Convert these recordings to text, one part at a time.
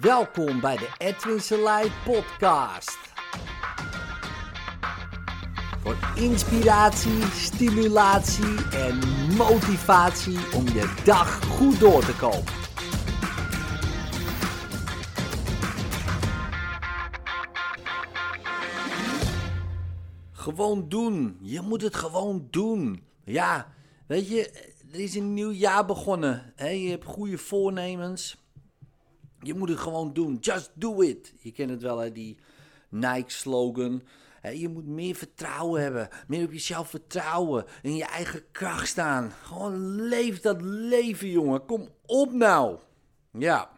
Welkom bij de Edwin Selei podcast. Voor inspiratie, stimulatie en motivatie om je dag goed door te komen. Gewoon doen. Je moet het gewoon doen. Ja, weet je, er is een nieuw jaar begonnen. Hè? Je hebt goede voornemens. Je moet het gewoon doen. Just do it. Je kent het wel, hè? die Nike-slogan. Je moet meer vertrouwen hebben. Meer op jezelf vertrouwen. In je eigen kracht staan. Gewoon leef dat leven, jongen. Kom op nou. Ja,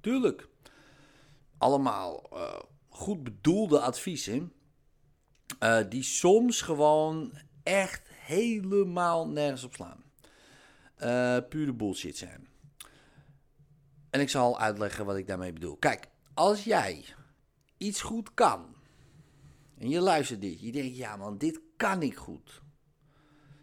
tuurlijk. Allemaal uh, goed bedoelde adviezen. Uh, die soms gewoon echt helemaal nergens op slaan. Uh, pure bullshit zijn. En ik zal uitleggen wat ik daarmee bedoel. Kijk, als jij iets goed kan. En je luistert dit. Je denkt, ja man, dit kan ik goed.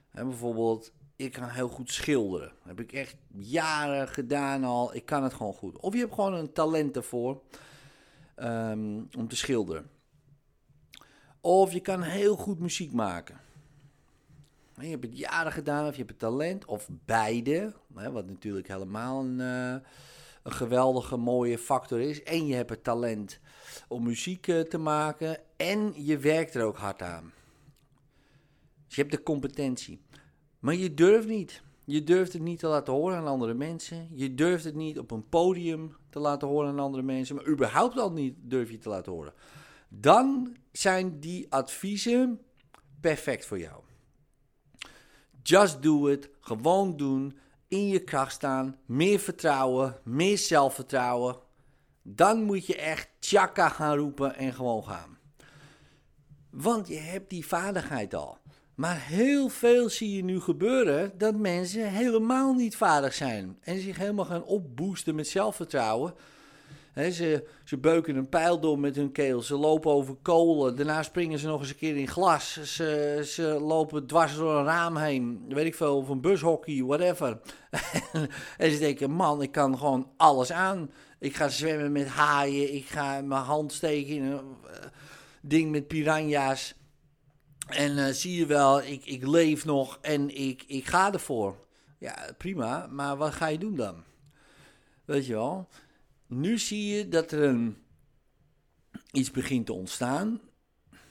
En bijvoorbeeld, ik kan heel goed schilderen. Heb ik echt jaren gedaan al. Ik kan het gewoon goed. Of je hebt gewoon een talent ervoor. Um, om te schilderen. Of je kan heel goed muziek maken. Je hebt het jaren gedaan, of je hebt het talent, of beide. Wat natuurlijk helemaal een, uh, een geweldige, mooie factor is. En je hebt het talent om muziek uh, te maken. En je werkt er ook hard aan. Dus je hebt de competentie. Maar je durft niet. Je durft het niet te laten horen aan andere mensen. Je durft het niet op een podium te laten horen aan andere mensen. Maar überhaupt al niet durf je te laten horen. Dan zijn die adviezen perfect voor jou. Just do it. Gewoon doen. In je kracht staan. Meer vertrouwen. Meer zelfvertrouwen. Dan moet je echt tjaka gaan roepen en gewoon gaan. Want je hebt die vaardigheid al. Maar heel veel zie je nu gebeuren dat mensen helemaal niet vaardig zijn. En zich helemaal gaan opboosten met zelfvertrouwen ze, ze beuken een pijl door met hun keel. Ze lopen over kolen. Daarna springen ze nog eens een keer in glas. Ze, ze lopen dwars door een raam heen. Weet ik veel, of een bushockey, whatever. en ze denken, man, ik kan gewoon alles aan. Ik ga zwemmen met haaien. Ik ga mijn hand steken in een uh, ding met piranha's. En uh, zie je wel, ik, ik leef nog en ik, ik ga ervoor. Ja, prima, maar wat ga je doen dan? Weet je wel? Nu zie je dat er een, iets begint te ontstaan.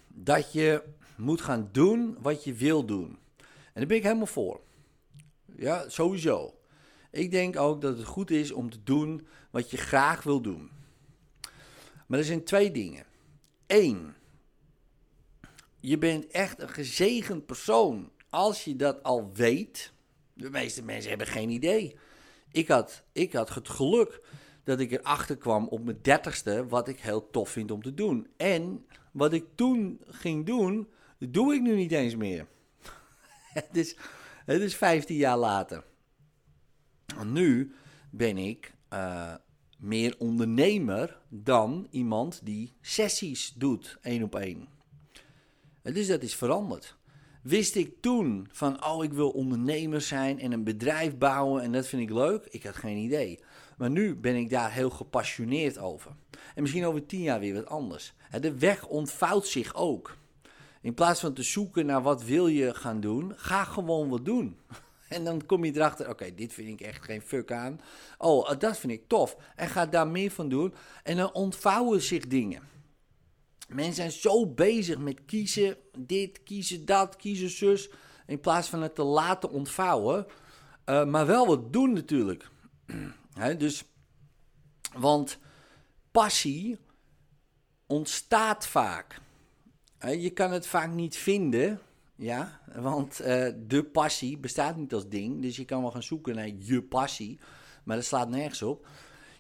Dat je moet gaan doen wat je wil doen. En daar ben ik helemaal voor. Ja, sowieso. Ik denk ook dat het goed is om te doen wat je graag wil doen. Maar er zijn twee dingen. Eén, je bent echt een gezegend persoon als je dat al weet. De meeste mensen hebben geen idee. Ik had, ik had het geluk dat ik erachter kwam op mijn dertigste wat ik heel tof vind om te doen. En wat ik toen ging doen, doe ik nu niet eens meer. het, is, het is 15 jaar later. Nu ben ik uh, meer ondernemer dan iemand die sessies doet, één op één. Dus dat is veranderd. Wist ik toen van, oh, ik wil ondernemer zijn en een bedrijf bouwen en dat vind ik leuk? Ik had geen idee. Maar nu ben ik daar heel gepassioneerd over. En misschien over tien jaar weer wat anders. De weg ontvouwt zich ook. In plaats van te zoeken naar wat wil je gaan doen, ga gewoon wat doen. En dan kom je erachter, oké, dit vind ik echt geen fuck aan. Oh, dat vind ik tof. En ga daar meer van doen. En dan ontvouwen zich dingen. Mensen zijn zo bezig met kiezen dit, kiezen dat, kiezen zus. In plaats van het te laten ontvouwen. Uh, maar wel wat doen natuurlijk dus, want passie ontstaat vaak. je kan het vaak niet vinden, ja, want uh, de passie bestaat niet als ding. Dus je kan wel gaan zoeken naar je passie, maar dat slaat nergens op.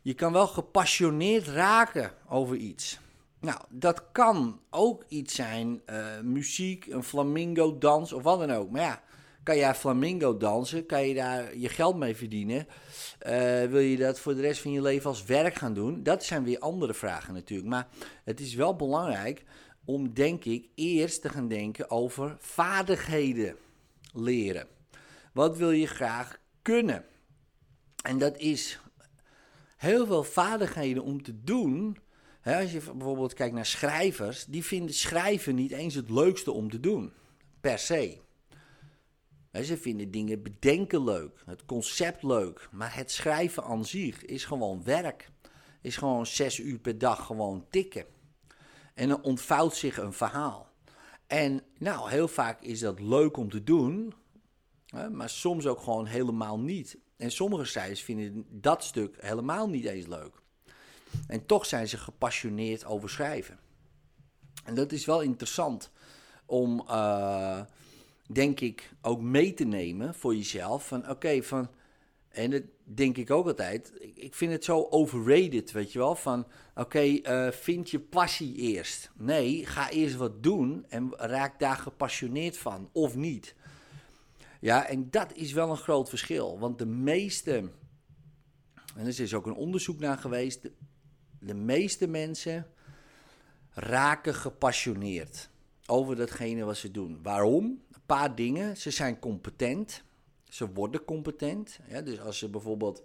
Je kan wel gepassioneerd raken over iets. Nou, dat kan ook iets zijn, uh, muziek, een flamingo dans of wat dan ook. Maar ja, kan jij flamingo dansen? Kan je daar je geld mee verdienen? Uh, wil je dat voor de rest van je leven als werk gaan doen? Dat zijn weer andere vragen natuurlijk. Maar het is wel belangrijk om, denk ik, eerst te gaan denken over vaardigheden leren. Wat wil je graag kunnen? En dat is heel veel vaardigheden om te doen. Als je bijvoorbeeld kijkt naar schrijvers, die vinden schrijven niet eens het leukste om te doen, per se. Ze vinden dingen bedenken leuk, het concept leuk, maar het schrijven aan zich is gewoon werk. Is gewoon zes uur per dag gewoon tikken. En dan ontvouwt zich een verhaal. En nou, heel vaak is dat leuk om te doen, maar soms ook gewoon helemaal niet. En sommige schrijvers vinden dat stuk helemaal niet eens leuk. En toch zijn ze gepassioneerd over schrijven. En dat is wel interessant om, uh, denk ik, ook mee te nemen voor jezelf. Van oké, van. En dat denk ik ook altijd. Ik vind het zo overrated, weet je wel. Van oké, uh, vind je passie eerst. Nee, ga eerst wat doen en raak daar gepassioneerd van, of niet. Ja, en dat is wel een groot verschil. Want de meeste, en er is ook een onderzoek naar geweest, de meeste mensen raken gepassioneerd over datgene wat ze doen. Waarom? Een paar dingen. Ze zijn competent. Ze worden competent. Dus als ze bijvoorbeeld,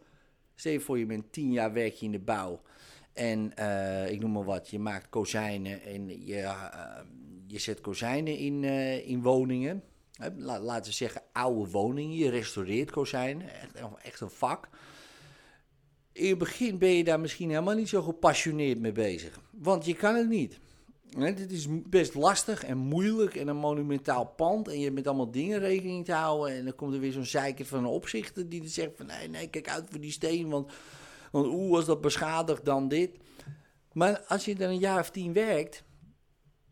stel voor je bent tien jaar werk je in de bouw. En uh, ik noem maar wat, je maakt kozijnen en je, uh, je zet kozijnen in, uh, in woningen laten we zeggen, oude woningen. Je restaureert kozijnen. Echt, echt een vak. In het begin ben je daar misschien helemaal niet zo gepassioneerd mee bezig. Want je kan het niet. Het is best lastig en moeilijk en een monumentaal pand. En je hebt met allemaal dingen rekening te houden. En dan komt er weer zo'n zeiker van een opzichter die zegt van... Nee, nee, kijk uit voor die steen, want, want als dat beschadigt, dan dit. Maar als je er een jaar of tien werkt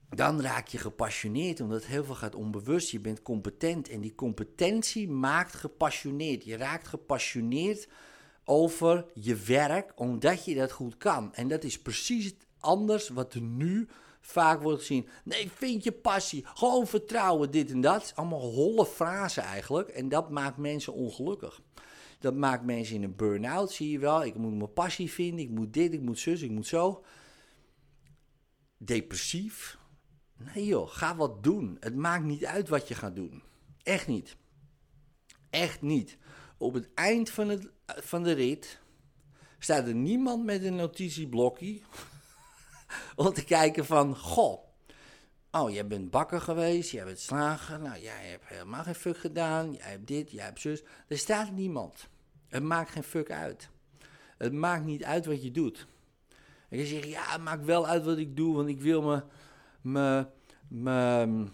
dan raak je gepassioneerd, omdat heel veel gaat onbewust. Je bent competent en die competentie maakt gepassioneerd. Je raakt gepassioneerd over je werk, omdat je dat goed kan. En dat is precies anders wat er nu vaak wordt gezien. Nee, vind je passie, gewoon vertrouwen, dit en dat. Allemaal holle frasen eigenlijk. En dat maakt mensen ongelukkig. Dat maakt mensen in een burn-out, zie je wel. Ik moet mijn passie vinden, ik moet dit, ik moet zus, ik moet zo. Depressief, Nee joh, ga wat doen. Het maakt niet uit wat je gaat doen. Echt niet. Echt niet. Op het eind van, het, van de rit staat er niemand met een notitieblokje om te kijken van, goh, oh, jij bent bakker geweest, jij bent slager, nou, jij hebt helemaal geen fuck gedaan, jij hebt dit, jij hebt zus. Er staat niemand. Het maakt geen fuck uit. Het maakt niet uit wat je doet. En je zegt, ja, het maakt wel uit wat ik doe, want ik wil me mijn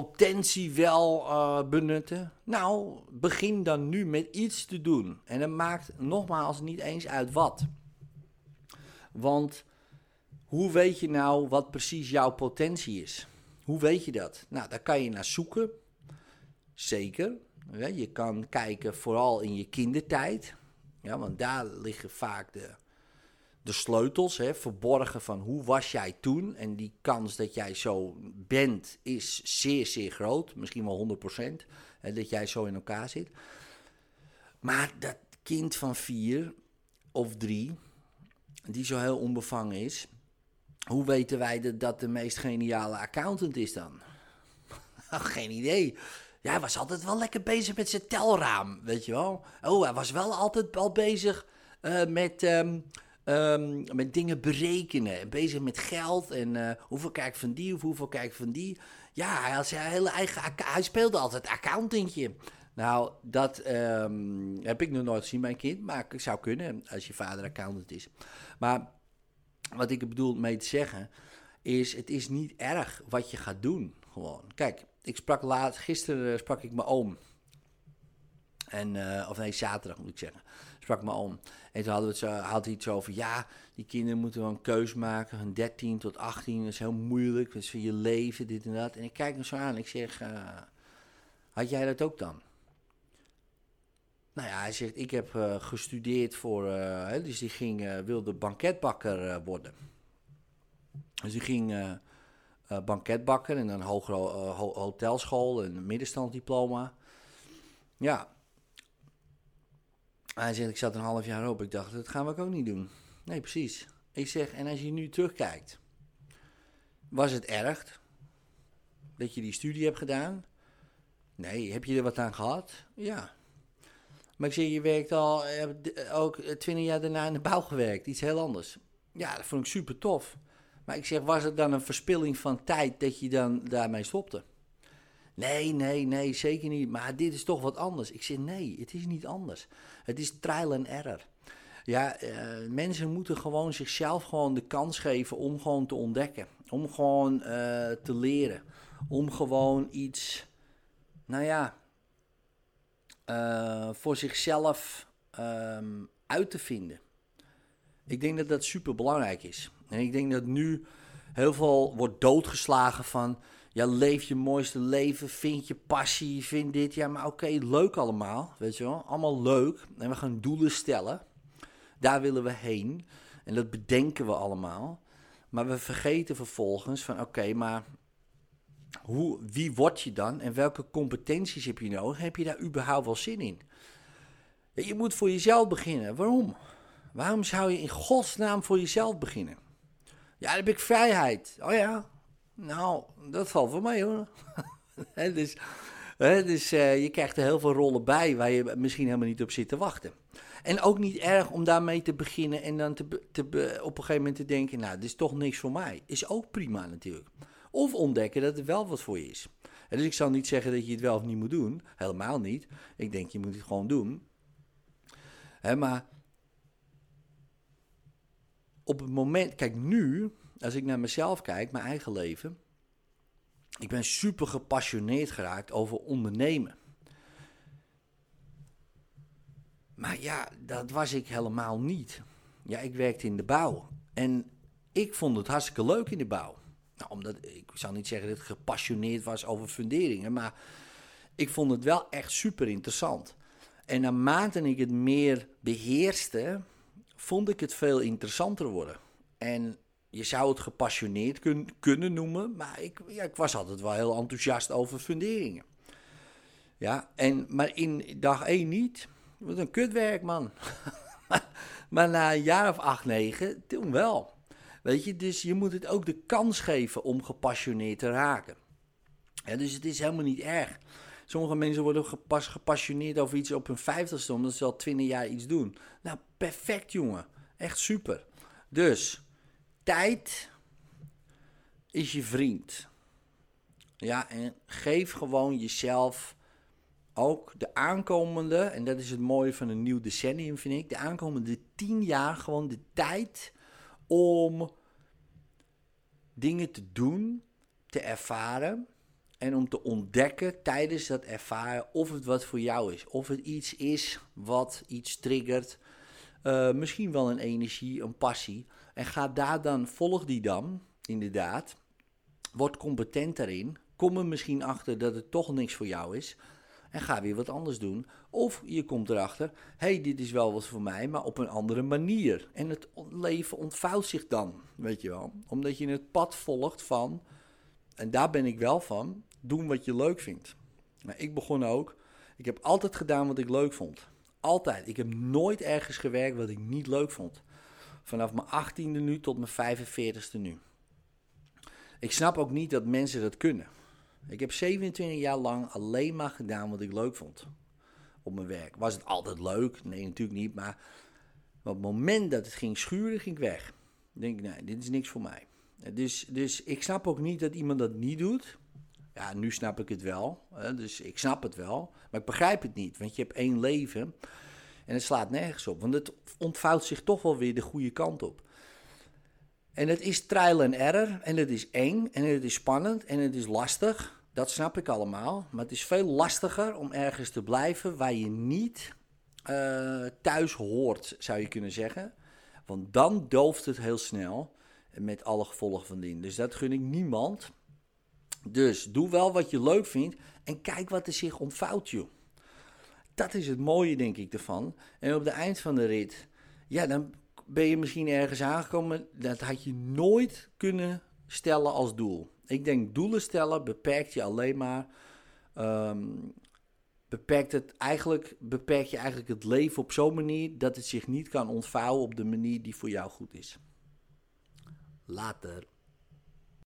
potentie wel uh, benutten? Nou, begin dan nu met iets te doen. En het maakt nogmaals niet eens uit wat. Want hoe weet je nou wat precies jouw potentie is? Hoe weet je dat? Nou, daar kan je naar zoeken. Zeker. Je kan kijken vooral in je kindertijd. Ja, want daar liggen vaak de, de sleutels, hè, verborgen van hoe was jij toen. En die kans dat jij zo bent is zeer, zeer groot. Misschien wel 100%. Hè, dat jij zo in elkaar zit. Maar dat kind van vier of drie, die zo heel onbevangen is. Hoe weten wij dat dat de meest geniale accountant is dan? Geen idee. Ja, hij was altijd wel lekker bezig met zijn telraam, weet je wel. Oh, hij was wel altijd al bezig uh, met... Um, Um, met dingen berekenen. Bezig met geld en uh, hoeveel kijk ik van die of hoeveel kijk ik van die. Ja, hij had zijn hele eigen. Hij speelde altijd accountantje. Nou, dat um, heb ik nog nooit gezien, mijn kind. Maar het zou kunnen als je vader accountant is. Maar wat ik bedoel mee te zeggen. Is: het is niet erg wat je gaat doen. Gewoon. Kijk, ik sprak laat. Gisteren sprak ik mijn oom. En, uh, of nee, zaterdag moet ik zeggen sprak me om. En toen hadden we het zo, had hij iets over, ja, die kinderen moeten wel een keus maken, van 13 tot 18, dat is heel moeilijk, dat is voor je leven, dit en dat. En ik kijk hem zo aan ik zeg, uh, had jij dat ook dan? Nou ja, hij zegt, ik heb uh, gestudeerd voor, uh, dus die ging, wilde banketbakker worden. Dus die ging banketbakker en dan hogere hotelschool en middenstandsdiploma. Ja, hij zegt, ik zat een half jaar op. Ik dacht, dat gaan we ook niet doen. Nee, precies. Ik zeg, en als je nu terugkijkt, was het erg dat je die studie hebt gedaan? Nee, heb je er wat aan gehad? Ja. Maar ik zeg, je werkt al ook twintig jaar daarna in de bouw gewerkt. Iets heel anders. Ja, dat vond ik super tof. Maar ik zeg, was het dan een verspilling van tijd dat je dan daarmee stopte? Nee, nee, nee, zeker niet. Maar dit is toch wat anders. Ik zeg, nee, het is niet anders. Het is trial and error. Ja, uh, mensen moeten gewoon zichzelf gewoon de kans geven om gewoon te ontdekken. Om gewoon uh, te leren. Om gewoon iets, nou ja, uh, voor zichzelf um, uit te vinden. Ik denk dat dat super belangrijk is. En ik denk dat nu heel veel wordt doodgeslagen van. Ja, leef je mooiste leven, vind je passie, vind dit. Ja, maar oké, leuk allemaal, weet je wel. Allemaal leuk. En we gaan doelen stellen. Daar willen we heen. En dat bedenken we allemaal. Maar we vergeten vervolgens van oké, maar hoe, wie word je dan en welke competenties heb je nodig? Heb je daar überhaupt wel zin in? Je moet voor jezelf beginnen. Waarom? Waarom zou je in godsnaam voor jezelf beginnen? Ja, dan heb ik vrijheid. Oh ja, nou, dat valt voor mij hoor. dus dus uh, je krijgt er heel veel rollen bij waar je misschien helemaal niet op zit te wachten. En ook niet erg om daarmee te beginnen en dan te, te, op een gegeven moment te denken, nou, dit is toch niks voor mij. Is ook prima natuurlijk. Of ontdekken dat het wel wat voor je is. Dus ik zal niet zeggen dat je het wel of niet moet doen. Helemaal niet. Ik denk, je moet het gewoon doen. Maar op het moment, kijk nu, als ik naar mezelf kijk, mijn eigen leven. Ik ben super gepassioneerd geraakt over ondernemen. Maar ja, dat was ik helemaal niet. Ja, ik werkte in de bouw. En ik vond het hartstikke leuk in de bouw. Nou, omdat, ik zal niet zeggen dat ik gepassioneerd was over funderingen, maar ik vond het wel echt super interessant. En naarmate ik het meer beheerste, vond ik het veel interessanter worden. En je zou het gepassioneerd kun, kunnen noemen, maar ik, ja, ik was altijd wel heel enthousiast over funderingen. Ja, en, maar in dag 1 niet. Wat een kutwerk, man. maar na een jaar of acht, negen, toen wel. Weet je, dus je moet het ook de kans geven om gepassioneerd te raken. Dus het is helemaal niet erg. Sommige mensen worden gepas, gepassioneerd over iets op hun vijftigste, omdat ze al twintig jaar iets doen. Nou, perfect jongen. Echt super. Dus, tijd is je vriend. Ja, en geef gewoon jezelf ook de aankomende, en dat is het mooie van een nieuw decennium, vind ik, de aankomende tien jaar gewoon de tijd om dingen te doen, te ervaren en om te ontdekken tijdens dat ervaren of het wat voor jou is. Of het iets is wat iets triggert, uh, misschien wel een energie, een passie. En ga daar dan, volg die dan, inderdaad. Word competent daarin. Kom er misschien achter dat het toch niks voor jou is en ga weer wat anders doen. Of je komt erachter, hey, dit is wel wat voor mij, maar op een andere manier. En het leven ontvouwt zich dan, weet je wel. Omdat je het pad volgt van, en daar ben ik wel van, doen wat je leuk vindt. Maar ik begon ook, ik heb altijd gedaan wat ik leuk vond. Altijd. Ik heb nooit ergens gewerkt wat ik niet leuk vond. Vanaf mijn 18e nu tot mijn 45e nu. Ik snap ook niet dat mensen dat kunnen. Ik heb 27 jaar lang alleen maar gedaan wat ik leuk vond op mijn werk. Was het altijd leuk? Nee, natuurlijk niet. Maar op het moment dat het ging schuren, ging ik weg. Dan denk ik, nee, dit is niks voor mij. Dus, dus ik snap ook niet dat iemand dat niet doet. Ja, nu snap ik het wel. Hè? Dus ik snap het wel. Maar ik begrijp het niet. Want je hebt één leven. En het slaat nergens op. Want het ontvouwt zich toch wel weer de goede kant op. En het is trial and error. En het is eng. En het is spannend. En het is lastig. Dat snap ik allemaal. Maar het is veel lastiger om ergens te blijven waar je niet uh, thuis hoort, zou je kunnen zeggen. Want dan dooft het heel snel. Met alle gevolgen van dien. Dus dat gun ik niemand. Dus doe wel wat je leuk vindt. En kijk wat er zich ontvouwt, joh. Dat is het mooie, denk ik, ervan. En op het eind van de rit, ja, dan ben je misschien ergens aangekomen. Dat had je nooit kunnen stellen als doel. Ik denk doelen stellen beperkt je alleen maar. Um, beperkt het eigenlijk, beperkt je eigenlijk het leven op zo'n manier dat het zich niet kan ontvouwen op de manier die voor jou goed is. Later.